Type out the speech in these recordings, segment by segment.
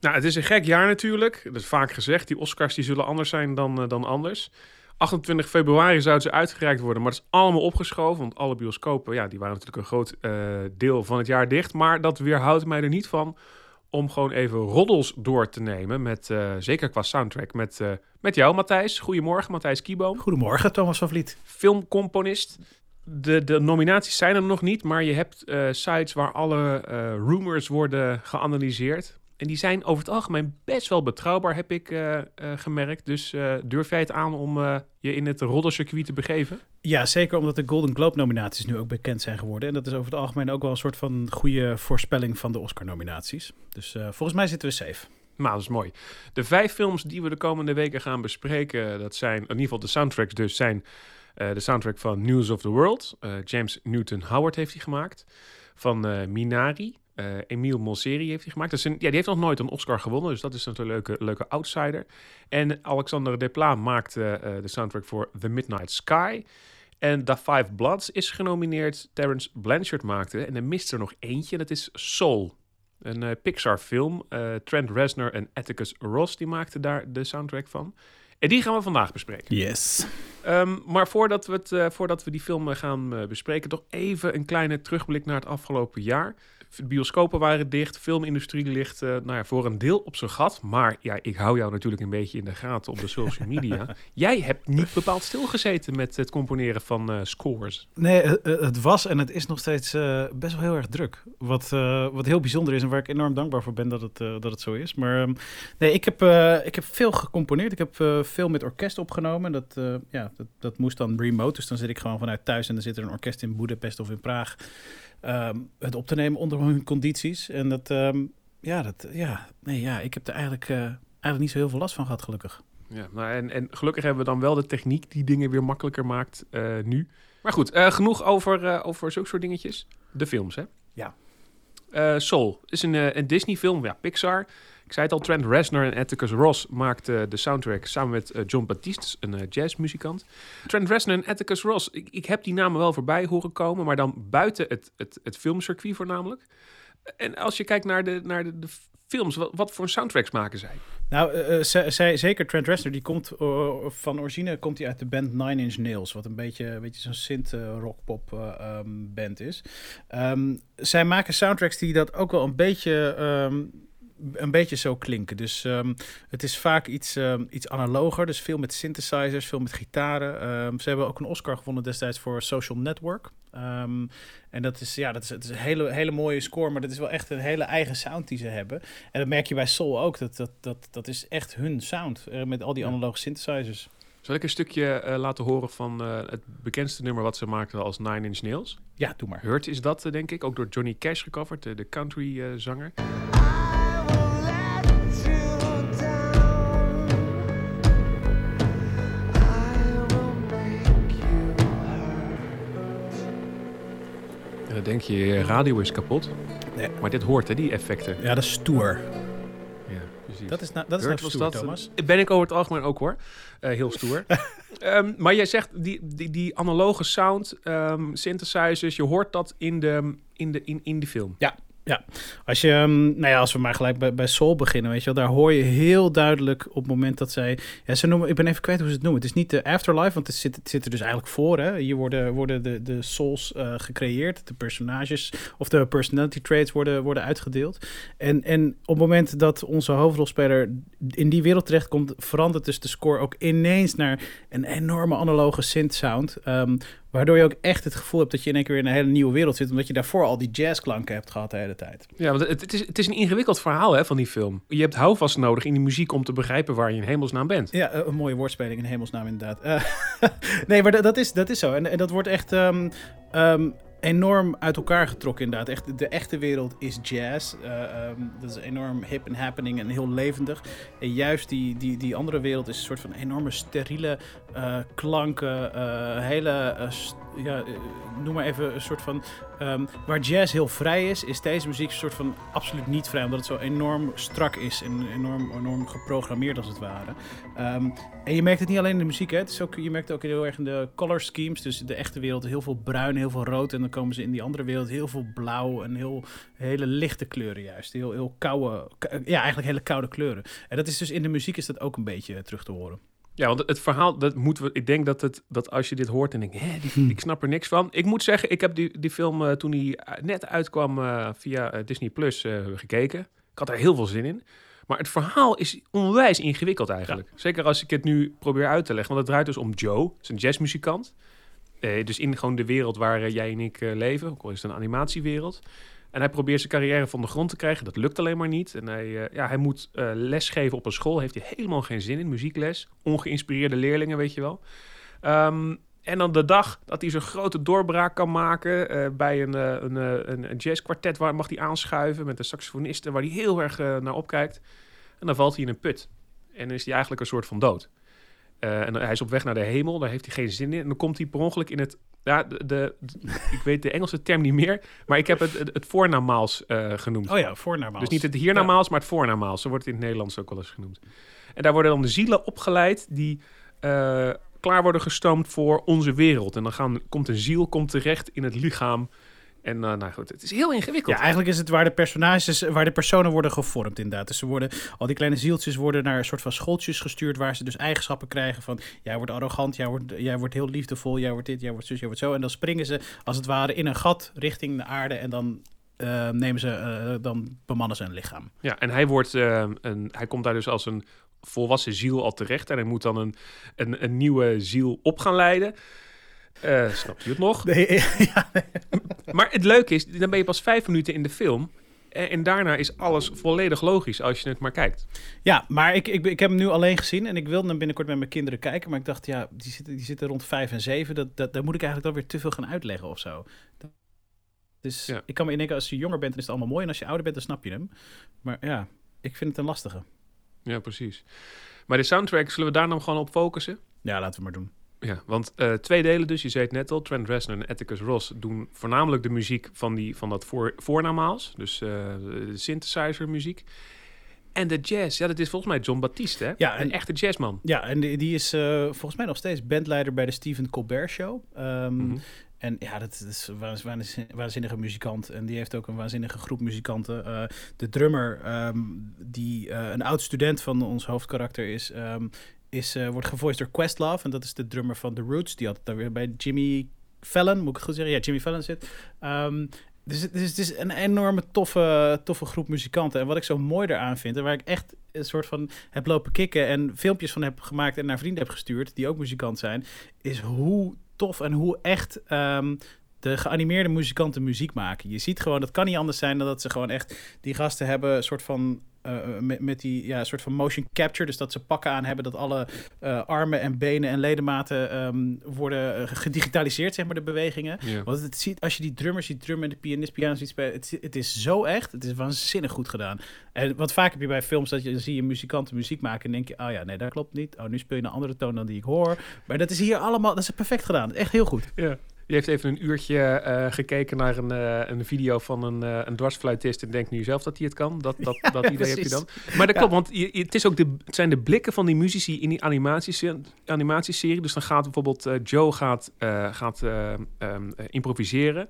Nou, het is een gek jaar natuurlijk. Dat is vaak gezegd. Die Oscars die zullen anders zijn dan, uh, dan anders. 28 februari zouden ze uitgereikt worden, maar dat is allemaal opgeschoven. Want alle bioscopen, ja, die waren natuurlijk een groot uh, deel van het jaar dicht. Maar dat weerhoudt mij er niet van om gewoon even roddels door te nemen. Met, uh, zeker qua soundtrack. Met, uh, met jou, Matthijs. Goedemorgen, Matthijs Kieboom. Goedemorgen, Thomas van Vliet. Filmcomponist. De, de nominaties zijn er nog niet, maar je hebt sites waar alle rumors worden geanalyseerd. En die zijn over het algemeen best wel betrouwbaar, heb ik uh, uh, gemerkt. Dus uh, durf jij het aan om je in het roddelcircuit te begeven? Ja, zeker omdat de Golden Globe nominaties nu ook bekend zijn geworden. En dat is over het algemeen ook wel een soort van goede voorspelling van de Oscar nominaties. Dus volgens mij zitten we safe. Nou, dat is mooi. De vijf films die we de komende weken gaan bespreken, dat zijn in ieder geval de soundtracks dus, zijn de soundtrack van News of the World. James Newton Howard heeft die gemaakt. Van Minari, uh, Emile Monseri heeft hij gemaakt. Dat is een, ja, die heeft nog nooit een Oscar gewonnen, dus dat is natuurlijk een leuke, leuke outsider. En Alexander Desplat maakte uh, de soundtrack voor The Midnight Sky. En The Five Bloods is genomineerd. Terence Blanchard maakte. En er mist er nog eentje, dat is Soul. Een uh, Pixar-film. Trent Reznor en Atticus Ross die maakten daar de soundtrack van. En die gaan we vandaag bespreken. Yes. Um, maar voordat we, het, uh, voordat we die film gaan bespreken, toch even een kleine terugblik naar het afgelopen jaar. De bioscopen waren dicht, de filmindustrie ligt uh, nou ja, voor een deel op zijn gat. Maar ja, ik hou jou natuurlijk een beetje in de gaten op de social media. Jij hebt niet bepaald stilgezeten met het componeren van uh, scores. Nee, het was en het is nog steeds uh, best wel heel erg druk. Wat, wat heel bijzonder is en waar ik enorm dankbaar voor ben dat het, dat het zo is. Maar um, nee, ik heb, ik heb veel gecomponeerd. Ik heb veel met orkest opgenomen. Dat, ja, dat, dat moest dan remote. Dus dan zit ik gewoon vanuit thuis en dan zit er een orkest in Boedapest of in Praag. Um, het op te nemen onder hun condities. En dat, um, ja, dat, ja, nee, ja, ik heb er eigenlijk, uh, eigenlijk niet zo heel veel last van gehad, gelukkig. Ja, nou, en, en gelukkig hebben we dan wel de techniek die dingen weer makkelijker maakt uh, nu. Maar goed, uh, genoeg over, uh, over zulke soort dingetjes. De films, hè? Ja. Soul is een, een Disney-film, ja, Pixar. Ik zei het al, Trent Reznor en Atticus Ross maakten de soundtrack samen met uh, John Baptiste, een uh, jazzmuzikant. Trent Reznor en Atticus Ross, ik, ik, heb die namen wel voorbij horen komen, maar dan buiten het, het, het filmcircuit voornamelijk. En als je kijkt naar de, naar de, de films, wat, wat, voor soundtracks maken zij? Nou, zeker Trent Reznor, die komt van origine komt hij uit de band Nine Inch Nails, wat een beetje, een beetje zo'n synth uh, rockpop um, band is. Um, zij maken soundtracks die dat ook wel een beetje um, een beetje zo klinken. Dus um, het is vaak iets, um, iets analoger. Dus veel met synthesizers, veel met gitaren. Um, ze hebben ook een Oscar gewonnen destijds voor Social Network. en dat is, ja, dat is, het is een hele, hele mooie score, maar dat is wel echt een hele eigen sound die ze hebben. En dat merk je bij Soul ook. Dat, dat, dat, dat is echt hun sound, uh, met al die analoge synthesizers. Zal ik een stukje uh, laten horen van uh, het bekendste nummer wat ze maakten als Nine Inch Nails? Ja, doe maar. Hurt is dat, denk ik. Ook door Johnny Cash gecoverd, de, de country zanger. Denk je, radio is kapot. Nee. Maar dit hoort, hè, die effecten. Ja, dat is stoer. Ja, precies. Dat is, nou, dat is nou stoer, dat, Thomas. Ben ik over het algemeen ook, hoor. Uh, heel stoer. um, maar jij zegt, die, die, die analoge sound, um, synthesizers, je hoort dat in de, in de, in, in de film. Ja, ja, als, je, um, nou ja, als we maar gelijk bij, bij Soul beginnen, weet je wel, daar hoor je heel duidelijk op het moment dat zij, ja, ze noemen, ik ben even kwijt hoe ze het noemen. Het is niet de afterlife, want het zit, het zit er dus eigenlijk voor. Hè? Hier worden, worden de, de souls uh, gecreëerd, de personages of de personality traits worden, worden uitgedeeld. En, en op het moment dat onze hoofdrolspeler in die wereld terechtkomt, verandert dus de score ook ineens naar een enorme analoge synth sound. Um, Waardoor je ook echt het gevoel hebt dat je in één keer weer in een hele nieuwe wereld zit. Omdat je daarvoor al die jazzklanken hebt gehad de hele tijd. Ja, want het, het, is, het is een ingewikkeld verhaal hè, van die film. Je hebt houvast nodig in die muziek om te begrijpen waar je in hemelsnaam bent. Ja, een mooie woordspeling in hemelsnaam inderdaad. Uh, nee, maar dat is, dat is zo. En, en dat wordt echt... Um, um, enorm uit elkaar getrokken inderdaad. Echt, de echte wereld is jazz. Uh, um, dat is enorm hip en happening en heel levendig. En juist die, die, die andere wereld is een soort van enorme steriele uh, klanken. Uh, hele, ja, noem maar even een soort van... Um, waar jazz heel vrij is, is deze muziek een soort van absoluut niet vrij. Omdat het zo enorm strak is en enorm, enorm geprogrammeerd als het ware. Um, en je merkt het niet alleen in de muziek, hè. Het is ook, je merkt het ook heel erg in de color schemes. Dus de echte wereld, heel veel bruin, heel veel rood. En dan komen ze in die andere wereld heel veel blauw en heel hele lichte kleuren juist. Heel, heel koude, ja, eigenlijk hele koude kleuren. En dat is dus in de muziek is dat ook een beetje terug te horen. Ja, want het verhaal, dat moeten we. Ik denk dat, het, dat als je dit hoort en denkt, hè, die, ik snap er niks van. Ik moet zeggen, ik heb die, die film uh, toen hij net uitkwam uh, via uh, Disney Plus gekeken. Ik had er heel veel zin in. Maar het verhaal is onwijs ingewikkeld eigenlijk. Ja. Zeker als ik het nu probeer uit te leggen. Want het draait dus om Joe, is een jazzmuzikant. dus in gewoon de wereld waar jij en ik leven, ook al is het een animatiewereld. En hij probeert zijn carrière van de grond te krijgen. Dat lukt alleen maar niet. En hij, ja, hij moet lesgeven op een school. Heeft hij helemaal geen zin in, muziekles. Ongeïnspireerde leerlingen, weet je wel. Um, en dan de dag dat hij zo'n grote doorbraak kan maken bij een, een, een, een jazzkwartet, waar mag hij aanschuiven met een saxofoniste, waar hij heel erg naar opkijkt. En dan valt hij in een put. En dan is hij eigenlijk een soort van dood. En hij is op weg naar de hemel, daar heeft hij geen zin in. En dan komt hij per ongeluk in het ja, de, de, ik weet de Engelse term niet meer, maar ik heb het, het, het voornamaals uh, genoemd. Oh ja, voornamaals. Dus niet het hiernamaals, ja. maar het voornamaals. Zo wordt het in het Nederlands ook wel eens genoemd. En daar worden dan de zielen opgeleid die uh, klaar worden gestoomd voor onze wereld. En dan gaan, komt een ziel komt terecht in het lichaam en uh, nou goed, het is heel ingewikkeld. Ja, eigenlijk is het waar de personages, waar de personen worden gevormd inderdaad. Dus ze worden, al die kleine zieltjes worden naar een soort van schooltjes gestuurd waar ze dus eigenschappen krijgen van jij wordt arrogant, jij wordt, jij wordt heel liefdevol, jij wordt dit, jij wordt zus, jij wordt zo. En dan springen ze als het ware in een gat richting de aarde en dan uh, nemen ze, uh, dan bemannen ze een lichaam. Ja, en hij wordt, uh, een, hij komt daar dus als een volwassen ziel al terecht en hij moet dan een, een, een nieuwe ziel op gaan leiden. Uh, snapt u het nog? Nee, ja, nee. Maar het leuke is, dan ben je pas vijf minuten in de film. En, en, daarna is alles volledig logisch als je het maar kijkt. Ja, maar ik, ik, ik heb hem nu alleen gezien en ik wilde hem binnenkort met mijn kinderen kijken. Maar ik dacht, ja, die zitten, die zitten rond vijf en zeven. Dat, dat, daar moet ik eigenlijk dan weer te veel gaan uitleggen of zo. Dus ja. ik kan me indenken, als je jonger bent, dan is het allemaal mooi. En als je ouder bent, dan snap je hem. Maar ja, ik vind het een lastige. Ja, precies. Maar de soundtrack, zullen we daar dan gewoon op focussen? Ja, laten we maar doen. Ja, want uh, twee delen dus, je zei het net al, Trent Reznor en Atticus Ross doen voornamelijk de muziek van, die, van dat voor, voornamaals, dus uh, de synthesizer muziek. En de jazz, ja, dat is volgens mij John Baptiste, hè? Ja, een echte jazzman. Ja, en die, die is uh, volgens mij nog steeds bandleider bij de Stephen Colbert Show. Um, mm -hmm. En ja, dat is een waanzinnige, waanzinnige muzikant. En die heeft ook een waanzinnige groep muzikanten. Uh, de drummer, um, die uh, een oud student van ons hoofdkarakter is, um, is, uh, wordt gevoiced door Questlove. En dat is de drummer van The Roots. Die altijd daar weer bij Jimmy Fallon, moet ik goed zeggen? Ja, Jimmy Fallon zit. Um, dus, het, is een enorme toffe, toffe groep muzikanten. En wat ik zo mooi eraan vind, en waar ik echt een soort van heb lopen kicken en filmpjes van heb gemaakt en naar vrienden heb gestuurd, die ook muzikant zijn, is hoe tof en hoe echt um, de geanimeerde muzikanten muziek maken. Je ziet gewoon, dat kan niet anders zijn dan dat ze gewoon echt die gasten hebben, een soort van uh, met, met die ja, soort van motion capture. Dus dat ze pakken aan hebben dat alle uh, armen en benen en ledematen um, worden gedigitaliseerd, zeg maar, de bewegingen. Want het ziet, als je die drummers ziet drummen en de pianist piano ziet spelen, het, het, is zo echt. Het is waanzinnig goed gedaan. En wat vaak heb je bij films dat je dan zie je muzikanten muziek maken en denk je, oh ja, nee, dat klopt niet. Oh, nu speel je een andere toon dan die ik hoor. Maar dat is hier allemaal, dat is perfect gedaan. Echt heel goed. Ja. Je heeft even een uurtje uh, gekeken naar een, uh, een video van een, uh, een dwarsfluitist en denkt nu zelf dat hij het kan. Dat, dat, dat idee heb je dan. Maar dat klopt, want je, het, is ook de, het zijn de blikken van die muzici in die animatieserie. animatieserie. Dus dan gaat bijvoorbeeld Joe gaat, gaat um, improviseren.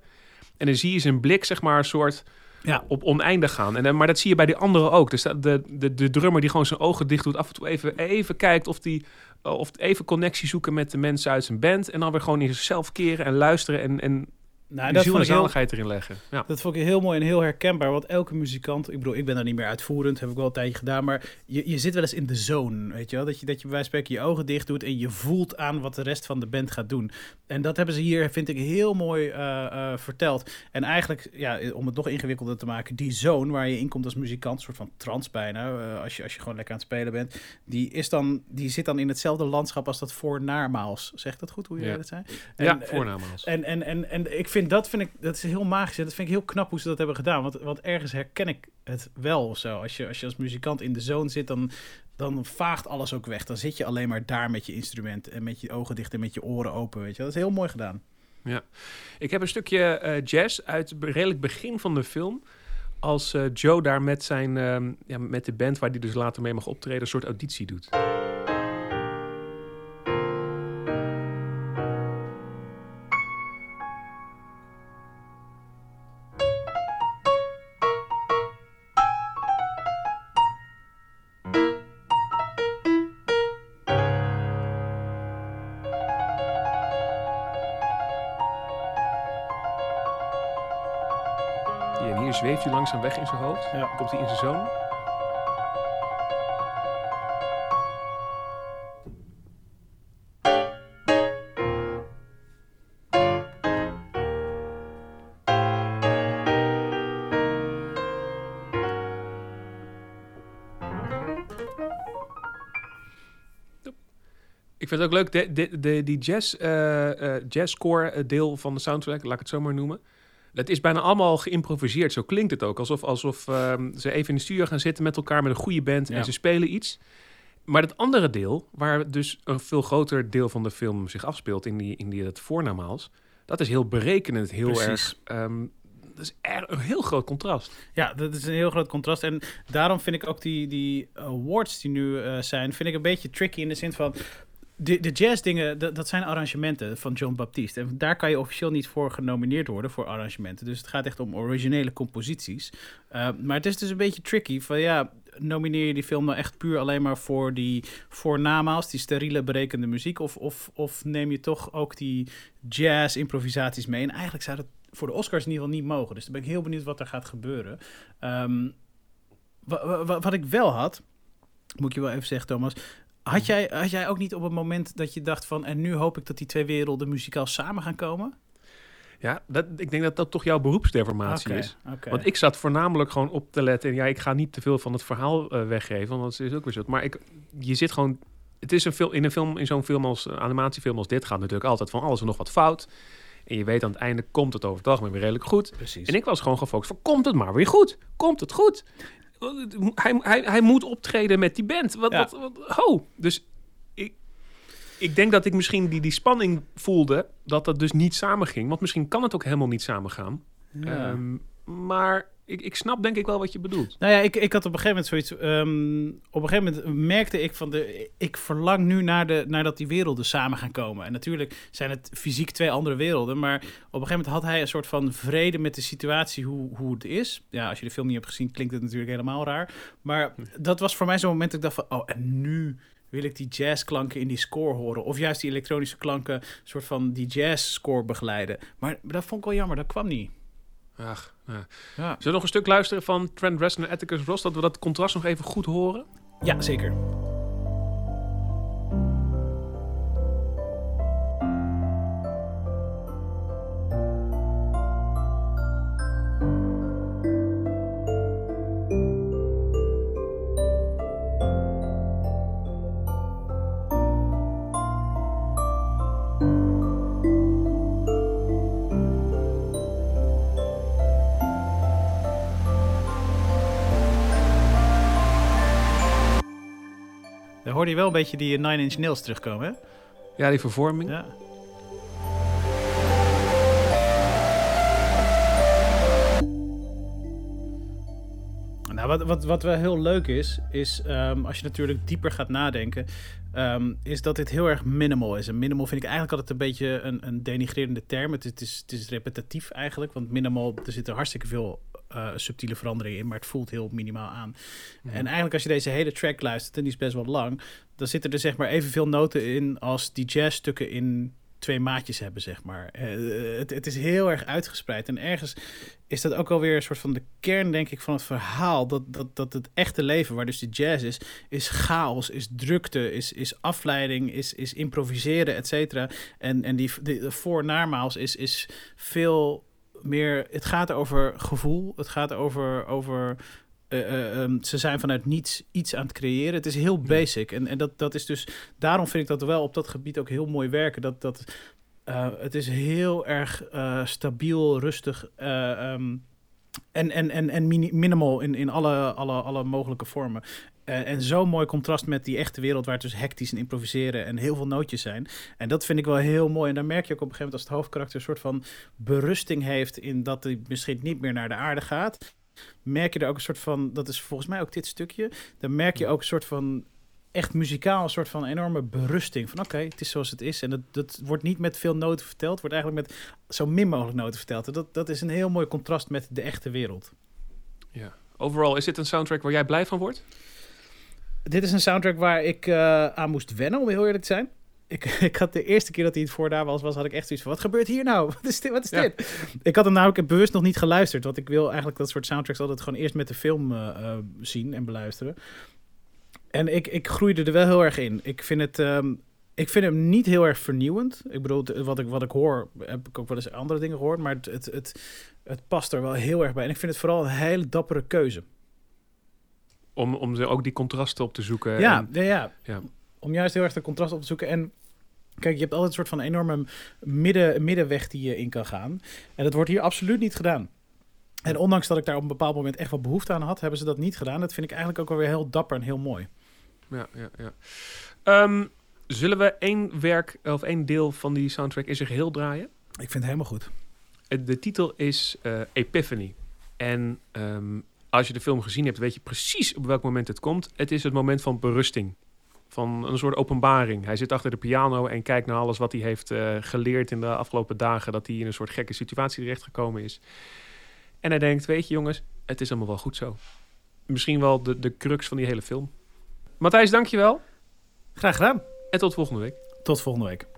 En dan zie je zijn blik, zeg maar, een soort ja. op oneindig gaan. En, maar dat zie je bij die anderen ook. Dus de, de, de drummer die gewoon zijn ogen dicht doet, af en toe even, even kijkt of die of even connectie zoeken met de mensen uit zijn band. En dan weer gewoon in zichzelf keren en luisteren en, en nou, dat ziel en zaligheid erin leggen. Ja. Dat vond ik heel mooi en heel herkenbaar. Want elke muzikant, ik bedoel, ik ben daar niet meer uitvoerend, heb ik wel een tijdje gedaan. Maar je, je zit wel eens in de zone, weet je wel. Dat je, dat je bij spreken je ogen dicht doet en je voelt aan wat de rest van de band gaat doen. En dat hebben ze hier, vind ik, heel mooi uh, uh, verteld. En eigenlijk, ja, om het nog ingewikkelder te maken, die zone waar je in komt als muzikant, een soort van trans bijna, uh, als, je, als je gewoon lekker aan het spelen bent, die, is dan, die zit dan in hetzelfde landschap als dat voornaarmaals. Zegt dat goed, hoe je ja. dat zei? En, ja, voornaarmaals. En, en, en, en ik vind dat vind ik, dat is heel magisch. Dat vind ik heel knap hoe ze dat hebben gedaan. Want, want ergens herken ik het wel zo. Als je als, muzikant in de zone zit, dan, dan vaagt alles ook weg. Dan zit je alleen maar daar met je instrument en met je ogen dicht en met je oren open. Weet je, dat is heel mooi gedaan. Ja, ik heb een stukje uh, jazz uit redelijk begin van de film. Als uh, Joe daar met, zijn, uh, ja, met de band waar hij dus later mee mag optreden, een soort auditie doet. Zweeft hij langzaam weg in zijn hoofd. Ja. Komt hij in zijn zoon. Ik vind het ook leuk, de, de, de, die jazz, eh, eh, jazzcore eh, deel van de soundtrack, laat ik het zo maar noemen. Dat is bijna allemaal geïmproviseerd. Zo klinkt het ook. Alsof, alsof ehm, ze even in de studio gaan zitten met elkaar met een goede band Ja. en ze spelen iets. Maar het andere deel, waar dus een veel groter deel van de film zich afspeelt in, die, in die, dat voornamaals, dat is heel berekenend, heel Precies. erg. ehm, dat is een heel groot contrast. Ja, dat is een heel groot contrast. En daarom vind ik ook die, die awards die nu eh, zijn, vind ik een beetje tricky in de zin van. De, de jazzdingen, dat, dat zijn arrangementen van John Baptiste. En daar kan je officieel niet voor genomineerd worden voor arrangementen. Dus het gaat echt om originele composities. Uh, maar het is dus een beetje tricky. Van ja, nomineer je die film nou echt puur alleen maar voor die voornamaals, die steriele berekende muziek? Of, of, of neem je toch ook die jazz-improvisaties mee? En eigenlijk zou dat voor de Oscars in ieder geval niet mogen. Dus dan ben ik heel benieuwd wat er gaat gebeuren. Wa, wat ik wel had, moet je wel even zeggen, Thomas. Had jij, had jij ook niet op het moment dat je dacht van... en nu hoop ik dat die twee werelden muzikaal samen gaan komen? Ja, dat, ik denk dat dat toch jouw beroepsdeformatie is. Want ik zat voornamelijk gewoon op te letten. En ja, ik ga niet te veel van het verhaal eh, weggeven, want dat is ook weer zo. Maar ik, je zit gewoon... Het is een film, in een film, in zo'n film als een animatiefilm als dit gaat natuurlijk altijd van alles er nog wat fout. En je weet aan het einde komt het over het algemeen weer redelijk goed. Precies. En ik was gewoon gefocust van komt het maar weer goed? Komt het goed? Hij, hij, hij moet optreden met die band. Wat, Ja. wat, wat, ho! Dus ik, ik denk dat ik misschien die, die spanning voelde dat dat dus niet samenging. Want misschien kan het ook helemaal niet samengaan. Ja. Ehm, maar ik, ik snap denk ik wel wat je bedoelt. Nou ja, ik, ik had op een gegeven moment zoiets. ehm, op een gegeven moment merkte ik van de. Ik verlang nu naar, de, naar dat die werelden samen gaan komen. En natuurlijk zijn het fysiek twee andere werelden. Maar op een gegeven moment had hij een soort van vrede met de situatie hoe, hoe het is. Ja, als je de film niet hebt gezien, klinkt het natuurlijk helemaal raar. Maar dat was voor mij zo'n moment dat ik dacht van. Oh, en nu wil ik die jazzklanken in die score horen. Of juist die elektronische klanken, soort van die jazz-score begeleiden. Maar dat vond ik wel jammer, dat kwam niet. Ach, ja. Ja, Zullen we nog een stuk luisteren van Trent Reznor en Atticus Ross, dat we dat contrast nog even goed horen? ja zeker. Daar hoorde je wel een beetje die Nine Inch Nails terugkomen, hè? Ja, die vervorming. Ja. Nou, wat, wat, wat wel heel leuk is, is um, als je natuurlijk dieper gaat nadenken, um, is dat dit heel erg minimal is. En minimal vind ik eigenlijk altijd een beetje een, een denigrerende term. Het, het, is, het is repetitief eigenlijk, want minimal, er zitten hartstikke veel uh, subtiele veranderingen in, maar het voelt heel minimaal aan. Mm. En eigenlijk als je deze hele track luistert, en die is best wel lang, dan zitten er zeg maar evenveel noten in als die jazzstukken in twee maatjes hebben, zeg maar. Uh, het, het, is heel erg uitgespreid. En ergens is dat ook alweer een soort van de kern, denk ik, van het verhaal. Dat, dat, dat het echte leven, waar dus de jazz is, is chaos, is drukte, is, is afleiding, is, is improviseren, et cetera. En, en die, die, de voor-naarmaals is, is veel meer... Het gaat over gevoel, het gaat over... over uh, uh, um, ze zijn vanuit niets iets aan het creëren. Het is heel basic. En, en dat, dat is dus. Daarom vind ik dat wel op dat gebied ook heel mooi werken. Dat, dat, uh, het is heel erg stabiel, rustig. Um, en, en, en, en minimal in, in alle, alle, alle mogelijke vormen. Uh, en zo'n mooi contrast met die echte wereld waar het dus hectisch en improviseren en heel veel nootjes zijn. En dat vind ik wel heel mooi. En dan merk je ook op een gegeven moment als het hoofdkarakter een soort van berusting heeft in dat hij misschien niet meer naar de aarde gaat merk je er ook een soort van, dat is volgens mij ook dit stukje, dan merk je ook een soort van echt muzikaal een soort van enorme berusting. Van oké, okay, het is zoals het is. En dat, dat wordt niet met veel noten verteld, wordt eigenlijk met zo min mogelijk noten verteld. En dat, dat is een heel mooi contrast met de echte wereld. Ja. Overal, is dit een soundtrack waar jij blij van wordt? Dit is een soundtrack waar ik uh, aan moest wennen, om heel eerlijk te zijn. ik, ik had de eerste keer dat hij het voordaan was, was, had ik echt zoiets van, wat gebeurt hier nou? Wat is dit? Wat is dit? Ik had hem namelijk bewust nog niet geluisterd, want ik wil eigenlijk dat soort soundtracks altijd gewoon eerst met de film uh, zien en beluisteren. En ik, ik groeide er wel heel erg in. Ik vind het... Um, ik vind hem niet heel erg vernieuwend. Ik bedoel, wat ik, wat ik hoor, heb ik ook wel eens andere dingen gehoord. Maar het, het, het, het past er wel heel erg bij. En ik vind het vooral een hele dappere keuze. Om, om ook die contrasten op te zoeken. Ja, en, ja, ja, om juist heel erg de contrasten op te zoeken. En kijk, je hebt altijd een soort van enorme midden, middenweg die je in kan gaan. En dat wordt hier absoluut niet gedaan. En ondanks dat ik daar op een bepaald moment echt wel behoefte aan had, hebben ze dat niet gedaan. Dat vind ik eigenlijk ook wel weer heel dapper en heel mooi. Ja, ja, ja. Um, zullen we één werk of één deel van die soundtrack in zijn geheel draaien? Ik vind het helemaal goed. De titel is uh, Epiphany. En um, als je de film gezien hebt, weet je precies op welk moment het komt. Het is het moment van berusting. Van een soort openbaring. Hij zit achter de piano en kijkt naar alles wat hij heeft uh, geleerd in de afgelopen dagen. Dat hij in een soort gekke situatie terechtgekomen is. En hij denkt, weet je jongens, het is allemaal wel goed zo. Misschien wel de, de crux van die hele film. Matthijs, dankjewel. Graag gedaan. En tot volgende week. Tot volgende week.